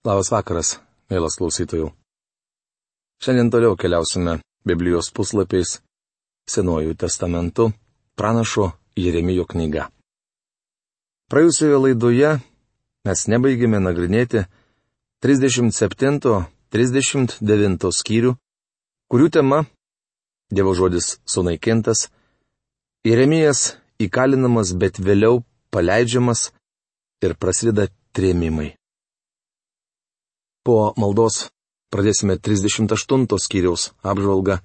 Labas vakaras, mielas klausytojų. Šiandien toliau keliausime Biblijos puslapiais Senuoju testamentu pranašo Jeremijo knyga. Praėjusioje laidoje mes nebaigėme nagrinėti 37-39 skyrių, kurių tema - Dievo žodis sunaikintas, Jeremijas įkalinamas, bet vėliau paleidžiamas ir prasideda trėmimai. Po maldos pradėsime 38 skyriaus apžvalgą.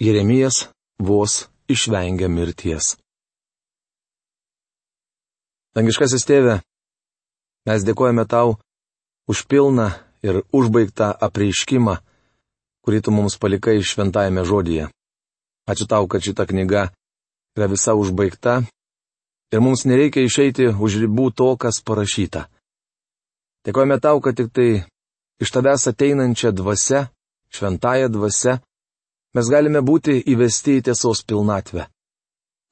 Jeremijas vos išvengia mirties. Dangiškasis tėve, mes dėkojame tau už pilną ir užbaigtą apreiškimą, kurį tu mums palikai šventajame žodyje. Ačiū tau, kad šita knyga yra visa užbaigta ir mums nereikia išeiti už ribų to, kas parašyta. Dėkojame tau, kad tik tai iš tavęs ateinančia dvasia, šventąją dvasia, mes galime būti įvesti į tiesos pilnatvę.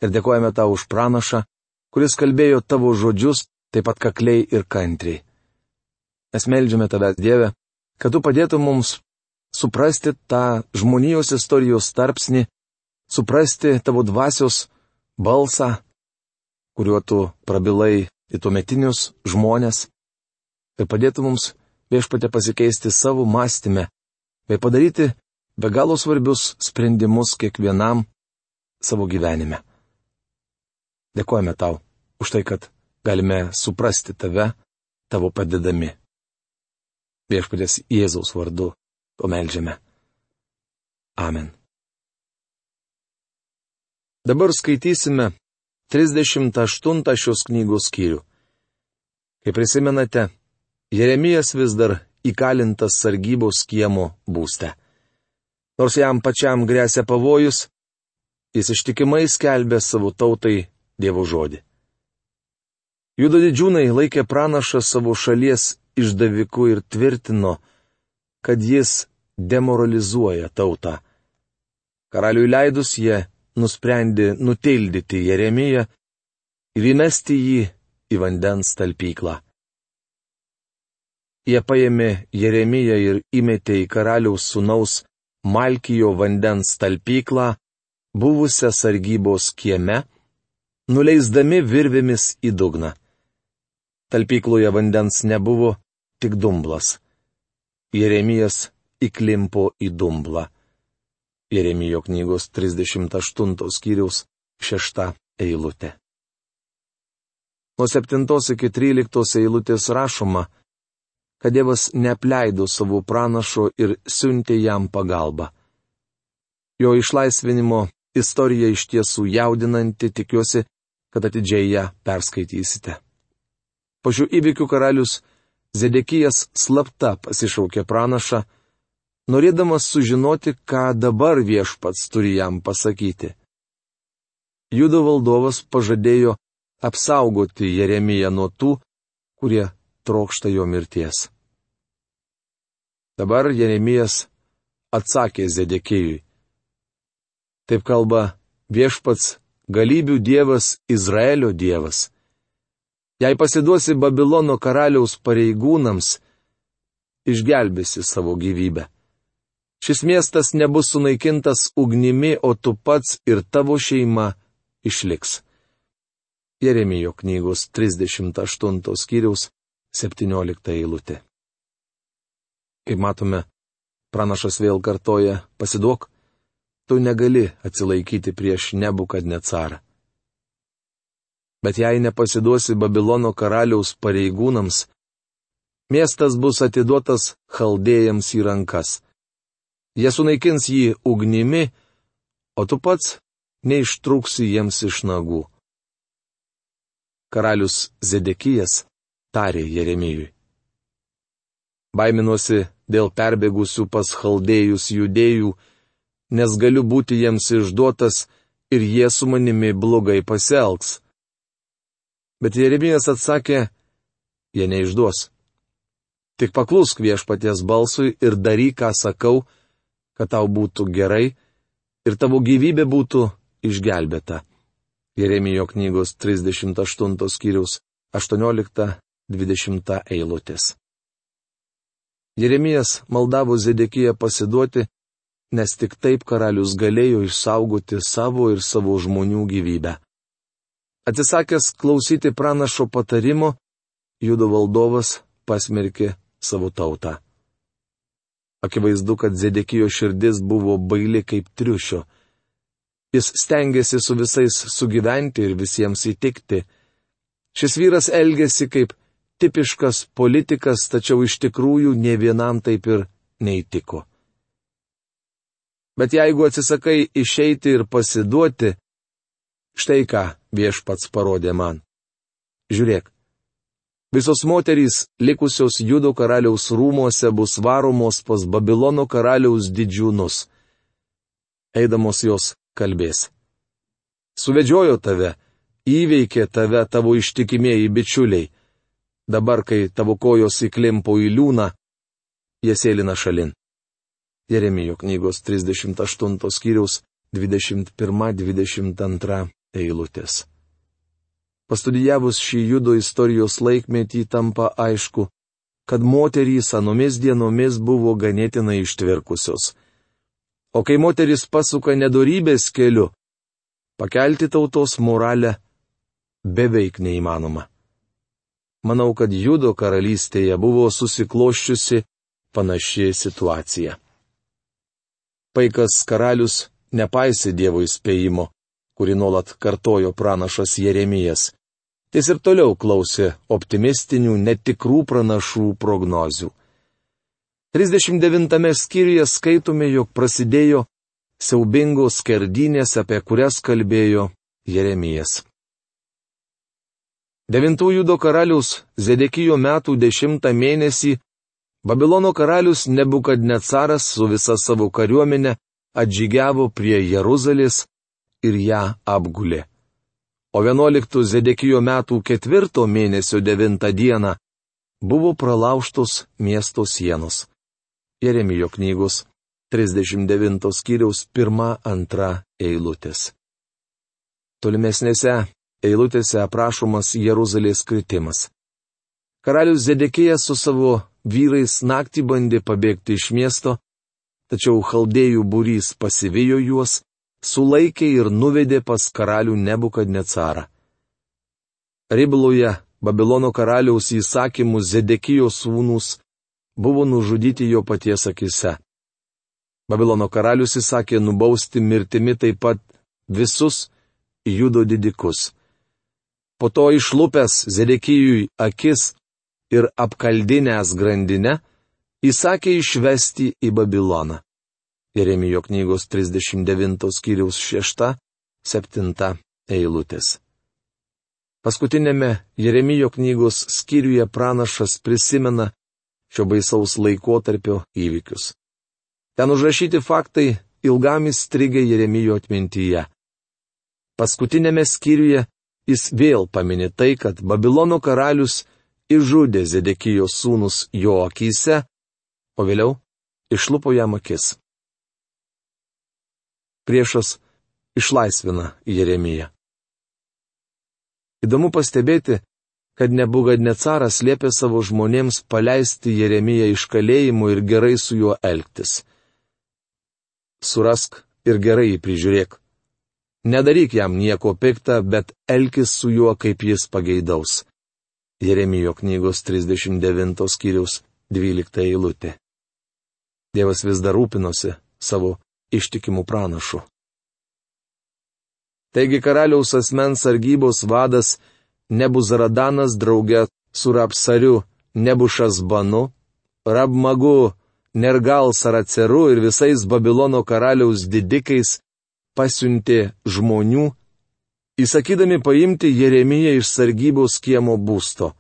Ir dėkojame tau už pranašą, kuris kalbėjo tavo žodžius taip pat kakliai ir kantriai. Mes melžiame tavęs Dievę, kad tu padėtum mums suprasti tą žmonijos istorijos tarpsnį, suprasti tavo dvasios balsą, kuriuo tu prabilai į tuometinius žmonės ir padėtų mums viešpatė pasikeisti savo mąstymę, bei padaryti be galo svarbius sprendimus kiekvienam savo gyvenime. Dėkojame tau už tai, kad galime suprasti tave, tavo padedami. Viešpatės Jėzaus vardu to melžiame. Amen. Dabar skaitysime 38 šios knygos skyrių. Kaip prisimenate, Jeremijas vis dar įkalintas sargybos kiemo būste. Nors jam pačiam grėsia pavojus, jis ištikimai skelbė savo tautai Dievo žodį. Judo didžiūnai laikė pranašą savo šalies išdaviku ir tvirtino, kad jis demoralizuoja tautą. Karaliui leidus jie nusprendė nutildyti Jeremiją ir įmesti jį į vandens talpyklą. Jie paėmė Jeremiją ir įmetė į karaliaus sunaus Malkijo vandens talpyklą, buvusią sargybos kieme, nuleisdami virvėmis į dugną. Talpykloje vandens nebuvo, tik dumblas. Jeremijas įklimpo į dumblą. Jeremijo knygos 38 skyriaus 6 eilutė. Nuo 7 iki 13 eilutės rašoma, kad Dievas neapleido savo pranašo ir siuntė jam pagalbą. Jo išlaisvinimo istorija iš tiesų jaudinanti, tikiuosi, kad atidžiai ją perskaitysite. Po šių įvykių karalius Zedekijas slapta pasišaukė pranašą, norėdamas sužinoti, ką dabar viešpats turi jam pasakyti. Judo valdovas pažadėjo apsaugoti Jeremiją nuo tų, kurie trokšta jo mirties. Dabar Jeremijas atsakė Zedekėjui. Taip kalba viešpats galybių dievas Izraelio dievas. Jei pasiduosi Babilono karaliaus pareigūnams, išgelbėsi savo gyvybę. Šis miestas nebus sunaikintas ugnimi, o tu pats ir tavo šeima išliks. Jeremijo knygos 38 skyriaus 17 eilutė. Kaip matome, pranašas vėl kartoja, pasiduok, tu negali atsilaikyti prieš nebukad necarą. Bet jei nepasiduosi Babilono karaliaus pareigūnams, miestas bus atiduotas chaldėjams į rankas. Jie sunaikins jį ugnimi, o tu pats neištruksi jiems iš nagų. Karalius Zedekijas tarė Jeremijui. Baiminuosi dėl perbėgusių pas chaldėjus judėjų, nes galiu būti jiems išduotas ir jie su manimi blogai pasielgs. Bet Jeremijas atsakė, jie neišduos. Tik paklusk viešpaties balsui ir daryk, ką sakau, kad tau būtų gerai ir tavo gyvybė būtų išgelbėta. Jeremijo knygos 38 skyriaus 18 20 eilutės. Jeremijas maldavo Zedekiją pasiduoti, nes tik taip karalius galėjo išsaugoti savo ir savo žmonių gyvybę. Atsisakęs klausyti pranašo patarimo, judo valdovas pasmerkė savo tautą. Akivaizdu, kad Zedekijo širdis buvo baili kaip triušio. Jis stengiasi su visais sugyventi ir visiems įtikti. Šis vyras elgesi kaip tipiškas politikas, tačiau iš tikrųjų ne vienam taip ir neįtiko. Bet jeigu atsisakai išeiti ir pasiduoti, štai ką viešpats parodė man. Žiūrėk, Visos moterys, likusios Judo karaliaus rūmose, bus varomos pas Babilono karaliaus didžiūnus. Eidamos jos kalbės. Suvedžiojo tave, įveikė tave tavo ištikimieji bičiuliai. Dabar, kai tavo kojos įklimpo į liūną, jie sėlina šalin. Jeremijo knygos 38 skyriaus 21-22 eilutės. Pastudijavus šį judo istorijos laikmetį tampa aišku, kad moterys anomis dienomis buvo ganėtinai ištvirkusios. O kai moteris pasuka nedorybės keliu, pakelti tautos moralę beveik neįmanoma. Manau, kad judo karalystėje buvo susikloščiusi panaši situacija. Paikas karalius nepaisė Dievo įspėjimo, kurį nuolat kartojo pranašas Jeremijas. Jis ir toliau klausė optimistinių, netikrų pranašų prognozių. 39 skyriuje skaitome, jog prasidėjo siaubingos skerdynės, apie kurias kalbėjo Jeremijas. Devintųjų do karalius Zedekijo metų dešimtą mėnesį Babilono karalius Nebukadnecaras su visa savo kariuomenė atžygiavo prie Jeruzalės ir ją apgulė o 11 Zedekijo metų ketvirto mėnesio 9 dieną buvo pralauštos miesto sienos. Jeremijo knygos 39 skyriaus 1-2 eilutės. Tolimesnėse eilutėse aprašomas Jeruzalės kritimas. Karalius Zedekijas su savo vyrais naktį bandė pabėgti iš miesto, tačiau chaldėjų būrys pasivijo juos sulaikė ir nuvedė pas karalių Nebukadnecarą. Ribloje Babilono karaliaus įsakymų Zedekijos sūnus buvo nužudyti jo paties akise. Babilono karalius įsakė nubausti mirtimi taip pat visus judo didikus. Po to išlupęs Zedekijui akis ir apkaldinęs grandinę, įsakė išvesti į Babiloną. Jeremijo knygos 39 skyriaus 6-7 eilutės. Paskutinėme Jeremijo knygos skyriuje pranašas prisimena šio baisaus laikotarpio įvykius. Ten užrašyti faktai ilgam įstrigė Jeremijo atmintyje. Paskutinėme skyriuje jis vėl paminė tai, kad Babilono karalius išžudė Zedekijos sūnus jo akise, o vėliau išlupo jam akis priešas išlaisvina Jeremiją. Įdomu pastebėti, kad Nebugad-Necaras liepė savo žmonėms paleisti Jeremiją iš kalėjimų ir gerai su juo elgtis. Surask ir gerai jį prižiūrėk. Nedaryk jam nieko piktą, bet elkis su juo, kaip jis pageidaus. Jeremijo knygos 39 skyriaus 12 eilutė. Dievas vis dar rūpinosi savo ištikimų pranašų. Taigi karaliaus asmens sargybos vadas Nebuzaradanas drauge su Rapsariu Nebušas Banu, Rabmagu, Nergal Saraceru ir visais Babilono karaliaus didikais pasiuntė žmonių, įsakydami paimti Jeremiją iš sargybos kiemo būsto.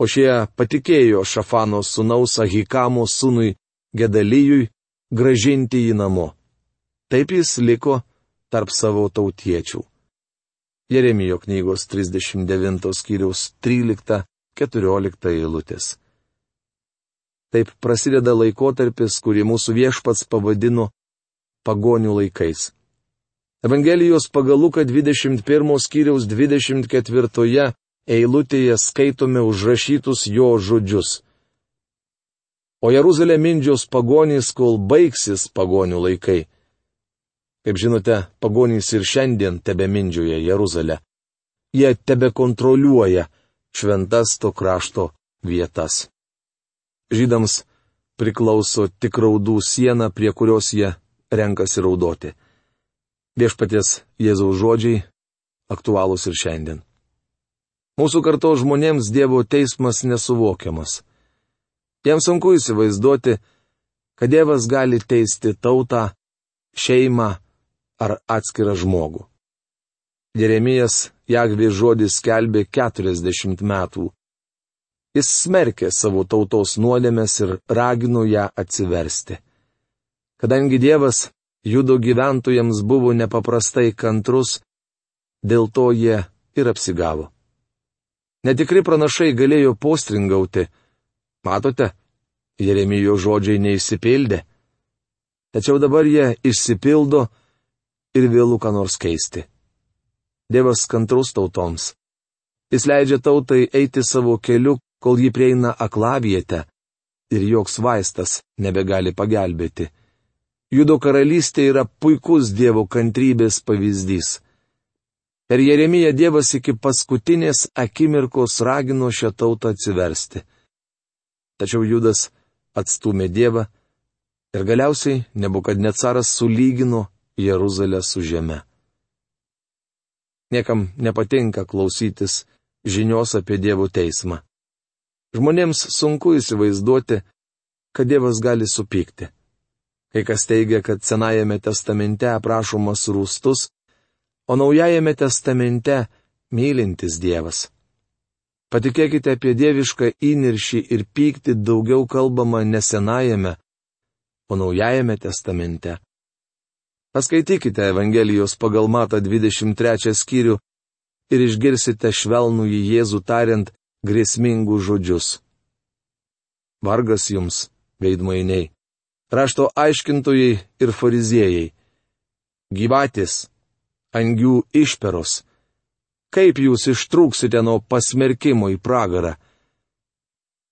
O šie patikėjo Šafano sunaus Ahikamo sūnui Gedalyjui gražinti jį namo. Taip jis liko tarp savo tautiečių. Jeremijo knygos 39 skyriaus 13-14 eilutės. Taip prasideda laikotarpis, kurį mūsų viešpats pavadino pagonių laikais. Evangelijos pagal Luką 21 skyriaus 24 eilutėje skaitome užrašytus jo žodžius. o Jeruzalė mindžiaus pagonys, kol baigsis pagonių laikai. Kaip žinote, pagonys ir šiandien tebe mindžioja Jeruzalę. Jie tebe kontroliuoja šventas to krašto vietas. Žydams priklauso tik raudų siena, prie kurios jie renkasi raudoti. Viešpaties Jėzaus žodžiai aktualūs ir šiandien. Mūsų karto žmonėms Dievo teismas nesuvokiamas. Jiems sunku įsivaizduoti, kad Dievas gali teisti tautą, šeimą ar atskirą žmogų. Jeremijas Jagvė žodis skelbė 40 metų. Jis smerkė savo tautos nuodėmės ir ragino ją atsiversti. Kadangi Dievas judo gyventojams buvo nepaprastai kantrus, dėl to jie ir apsigavo. Netikri pranašai galėjo postringauti. Matote, Jeremijo žodžiai neįsipildė. Tačiau dabar jie išsipildo ir vėlų ką nors keisti. Dievas kantrus tautoms. Jis leidžia tautai eiti savo keliu, kol ji prieina aklavietę ir joks vaistas nebegali pagelbėti. Judo karalystė yra puikus Dievo kantrybės pavyzdys. Per Jeremiją Dievas iki paskutinės akimirkos ragino šią tautą atsiversti. Tačiau Judas atstumė Dievą ir galiausiai nebukadnecaras sulygino Jeruzalę su žeme. Niekam nepatinka klausytis žinios apie Dievo teismą. Žmonėms sunku įsivaizduoti, kad Dievas gali supykti. Kai kas teigia, kad Senajame testamente aprašomas rūstus, o Naujajame testamente mylintis Dievas. Patikėkite apie dievišką įniršį ir pyktį daugiau kalbama ne Senajame, o Naujajame testamente. Paskaitykite Evangelijos pagal Mata 23 skyrių ir išgirsite švelnų į Jėzų tariant grėsmingus žodžius. Vargas jums, veidmainiai rašto aiškintojai ir fariziejai. Gyvatis, angių išperos. Kaip jūs ištrūksite nuo pasmerkimo į pragarą?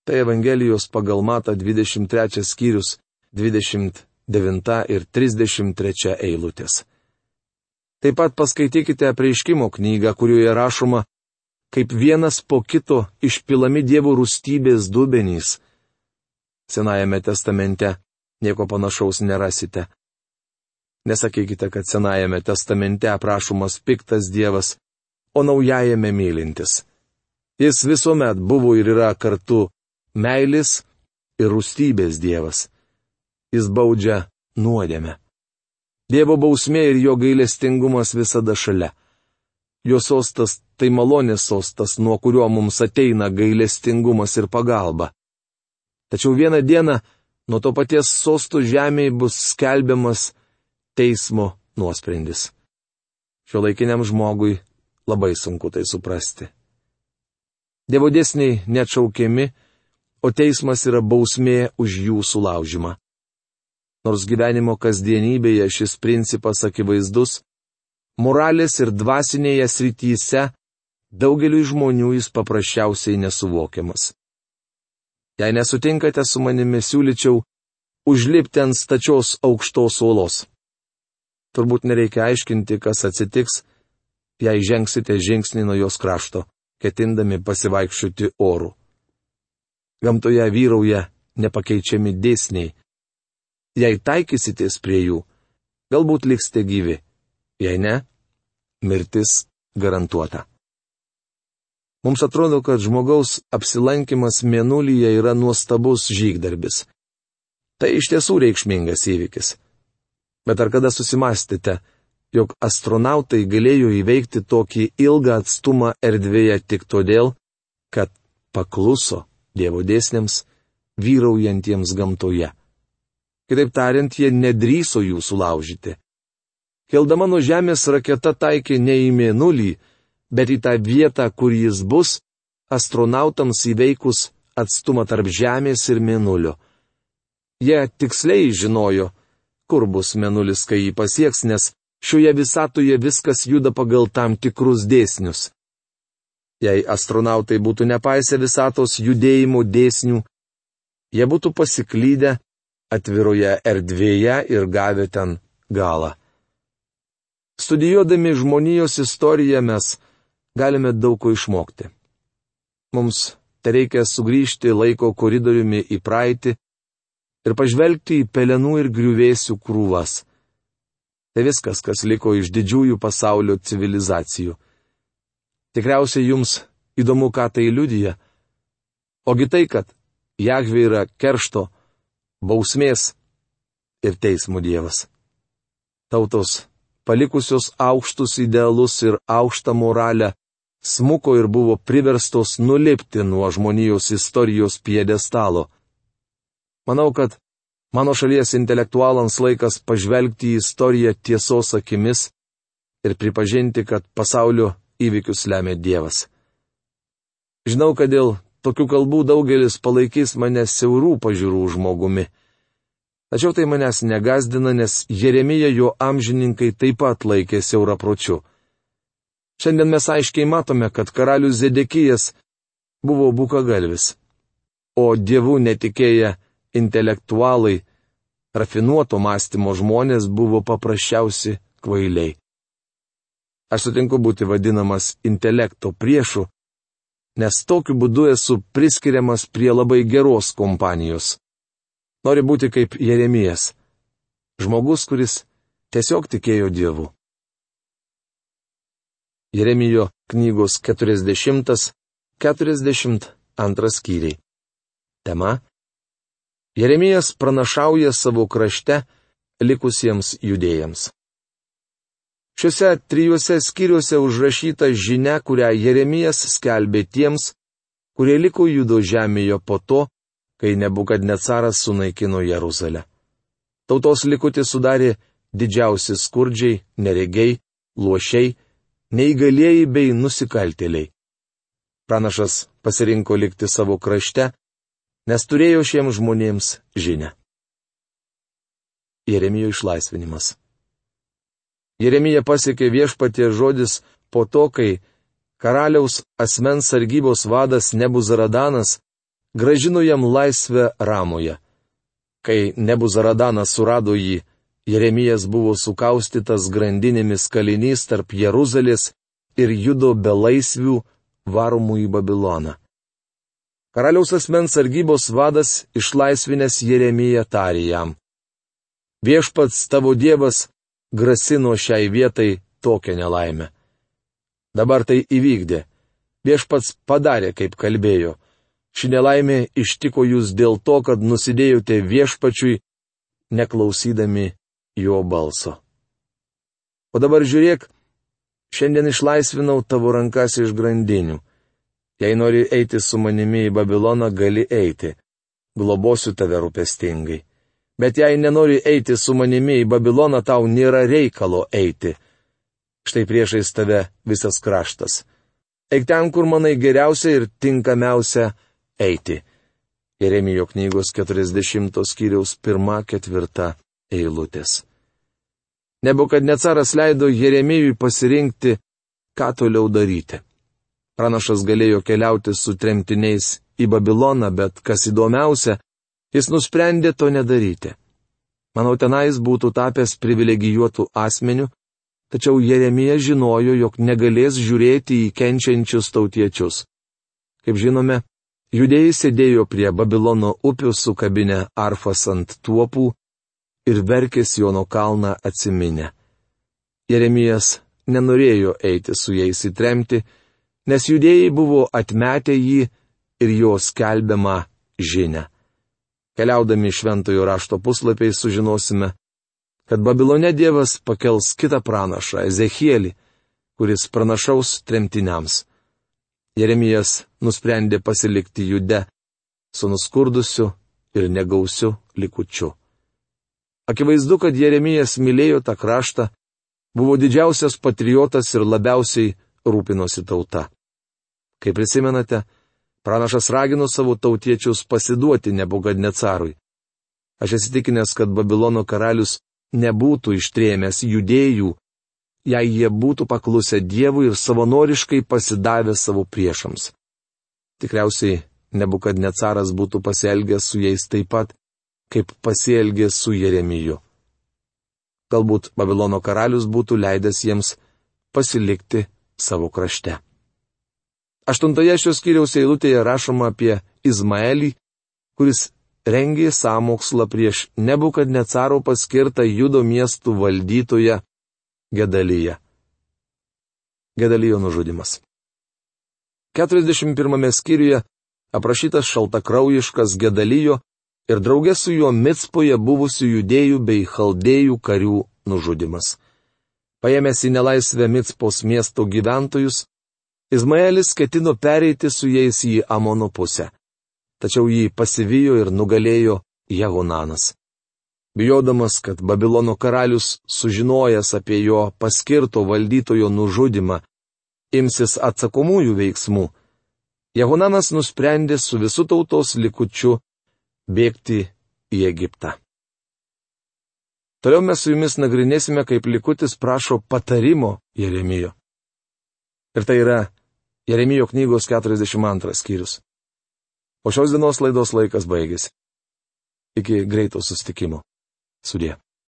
Tai Evangelijos pagal Mata 23 skyrius 29 ir 33 eilutės. Taip pat paskaitykite apreiškimo knygą, kurioje rašoma, kaip vienas po kito išpilami Dievo rūstybės dubenys. Senajame testamente nieko panašaus nerasite. Nesakykite, kad Senajame testamente aprašomas piktas Dievas, o naujajame mylintis. Jis visuomet buvo ir yra kartu meilis ir rūstybės Dievas. Jis baudžia nuodėmę. Dievo bausmė ir jo gailestingumas visada šalia. Jo sostas tai malonės sostas, nuo kurio mums ateina gailestingumas ir pagalba. Tačiau vieną dieną nuo to paties sostų žemėje bus skelbiamas teismo nuosprendis. Šio laikiniam žmogui labai sunku tai suprasti. Dievo dėsniai neatšaukiami, o teismas yra bausmė už jų sulaužimą. Nors gyvenimo kasdienybėje šis principas akivaizdus, moralės ir dvasinėje srityse daugeliu žmonių jis paprasčiausiai nesuvokiamas. Jei nesutinkate su manimi, siūlyčiau užlipti ant stačios aukštos uolos. Turbūt nereikia aiškinti, kas atsitiks, jei žengsite žingsnį nuo jos krašto, ketindami pasivaikščioti orų. Gamtoje vyrauja nepakeičiami dėsniai. Jei taikysitės prie jų, galbūt liksite gyvi, jei ne, mirtis garantuota. Mums atrodo, kad žmogaus apsilankimas mėnulyje yra nuostabus žygdarbis. Tai iš tiesų reikšmingas įvykis. Bet ar kada susimastėte, jog astronautai galėjo įveikti tokį ilgą atstumą erdvėje tik todėl, kad pakluso Dievo dėsniams vyraujantiems gamtoje. Kitaip tariant, jie nedryso jų sulaužyti. Keldama nuo Žemės raketa taikė ne į mėnulį, bet į tą vietą, kur jis bus, astronautams įveikus atstumą tarp Žemės ir Mėnulio. Jie tiksliai žinojo, kur bus Mėnulis, kai jį pasieks, nes šioje visatoje viskas juda pagal tam tikrus dėsnius. Jei astronautai būtų nepaisę visatos judėjimo dėsnių, jie būtų pasiklydę atviroje erdvėje ir gavę ten galą. Studijuodami žmonijos istoriją mes galime daug ko išmokti. Mums tai reikia sugrįžti laiko koridoriumi į praeitį ir pažvelgti į pelenų ir griuvėsių krūvas. Tai viskas, kas liko iš didžiųjų pasaulio civilizacijų. Tikriausiai jums įdomu, ką tai liudyja. Ogi tai, kad Jahvė yra keršto, bausmės ir teismų dievas. Tautos, palikusios aukštus idealus ir aukštą moralę, smuko ir buvo priverstos nulipti nuo žmonijos istorijos piedestalo. Manau, kad mano šalies intelektualams laikas pažvelgti į istoriją tiesos akimis ir pripažinti, kad pasaulio įvykius lemia Dievas. Žinau, kad dėl tokių kalbų daugelis palaikys mane siaurų pažiūrų žmogumi. Tačiau tai manęs negazdina, nes Jeremija jo amžininkai taip pat laikė siaurą pročių. Šiandien mes aiškiai matome, kad karalius Zedekijas buvo bukagalvis, o dievų netikėję intelektualai, rafinuoto mąstymo žmonės buvo paprasčiausi kvailiai. Aš sutinku būti vadinamas intelekto priešu, nes tokiu būdu esu priskiriamas prie labai geros kompanijos. Nori būti kaip Jeremijas. Žmogus, kuris tiesiog tikėjo Dievu. Jeremijo knygos 40-42 skyriai. Tema. Jeremijas pranašauja savo krašte likusiems judėjams. Šiuose trijuose skyriuose užrašyta žinia, kurią Jeremijas skelbė tiems, kurie liko judo žemėje po to, kai nebukadnecaras sunaikino Jeruzalę. Tautos likutį sudarė didžiausi skurdžiai, neregiai, luošiai, neįgalieji bei nusikaltėliai. Pranašas pasirinko likti savo krašte, nes turėjo šiems žmonėms žinę. Jeremijo išlaisvinimas. Jeremija pasiekė viešpatie žodis po to, kai karaliaus asmens sargybos vadas Nebuzaradanas gražino jam laisvę Ramoje. Kai Nebuzaradanas surado jį, Jeremijas buvo sukaustytas grandinėmis kalinys tarp Jeruzalės ir judo belaisvių varomų į Babiloną. Karaliaus asmens sargybos vadas išlaisvinęs Jeremiją tarė jam. Viešpats tavo Dievas grasino šiai vietai tokią nelaimę. Dabar tai įvykdė. Viešpats padarė, kaip kalbėjo. Ši nelaimė ištiko jūs dėl to, kad nusidėjote viešpačiui, neklausydami jo balso. O dabar žiūrėk, šiandien išlaisvinau tavo rankas iš grandinių. Jei nori eiti su manimi į Babiloną, gali eiti. Globosiu tave rūpestingai. Bet jei nenori eiti su manimi į Babiloną, tau nėra reikalo eiti. Štai priešais tave visas kraštas. Eik ten, kur manai geriausia ir tinkamiausia eiti. Jeremijo knygos 40 skyriaus 1-4 eilutės. Nebukad necaras leido Jeremijui pasirinkti, ką toliau daryti. Pranašas galėjo keliauti su tremtiniais į Babiloną, bet kas įdomiausia, Jis nusprendė to nedaryti. Manau, tenais būtų tapęs privilegijuotų asmenių, tačiau Jeremija žinojo, jog negalės žiūrėti į kenčiančius tautiečius. Kaip žinome, judėjai sėdėjo prie Babilono upių su kabinė arfas ant tuopų ir verkės Jono kalną atsiminę. Jeremijas nenorėjo eiti su jais įtremti, nes judėjai buvo atmetę jį ir jo skelbiamą žinę. Keliaudami šventojo rašto puslapiais sužinosime, kad Babilone Dievas pakels kitą pranašą, Ezechielį, kuris pranašaus tremtiniams. Jeremijas nusprendė pasilikti jude su nuskurdusiu ir negausiu likučiu. Akivaizdu, kad Jeremijas mylėjo tą kraštą, buvo didžiausias patriotas ir labiausiai rūpinosi tauta. Kaip prisimenate, Pranašas ragino savo tautiečius pasiduoti nebogad-necarui. Aš įsitikinęs, kad Babilono karalius nebūtų ištrėmęs judėjų, jei jie būtų paklusę Dievui ir savanoriškai pasidavę savo priešams. Tikriausiai Nebukadnecaras būtų pasielgęs su jais taip pat, kaip pasielgė su Jeremiju. Galbūt Babilono karalius būtų leidęs jiems pasilikti savo krašte. Aštuntoje šios kiriaus eilutėje rašoma apie Izmaelį, kuris rengė sąmokslą prieš Nebukadnecaro paskirtą judo miestų valdytoją Gedalyje. Gedalijo nužudimas. 41 skyriuje aprašytas šaltakraujiškas Gedalijo ir draugė su juo Mitspoje buvusių judėjų bei chaldėjų karių nužudimas. Paėmęs į nelaisvę Mitspos miesto gyventojus, Izmaelis ketino pereiti su jais į Amono pusę. Tačiau jį pasivijo ir nugalėjo Jehonanas. Bijodamas, kad Babilono karalius, sužinojęs apie jo paskirto valdytojo nužudimą, imsis atsakomųjų veiksmų, Jehonanas nusprendė su visų tautos likučiu bėgti į Egiptą. Toliau mes su jumis nagrinėsime, kaip likutis prašo patarimo Jeremijo. Ir tai yra Jeremijo knygos 42 skyrius. O šios dienos laidos laikas baigėsi. Iki greito sustikimo. Sudė.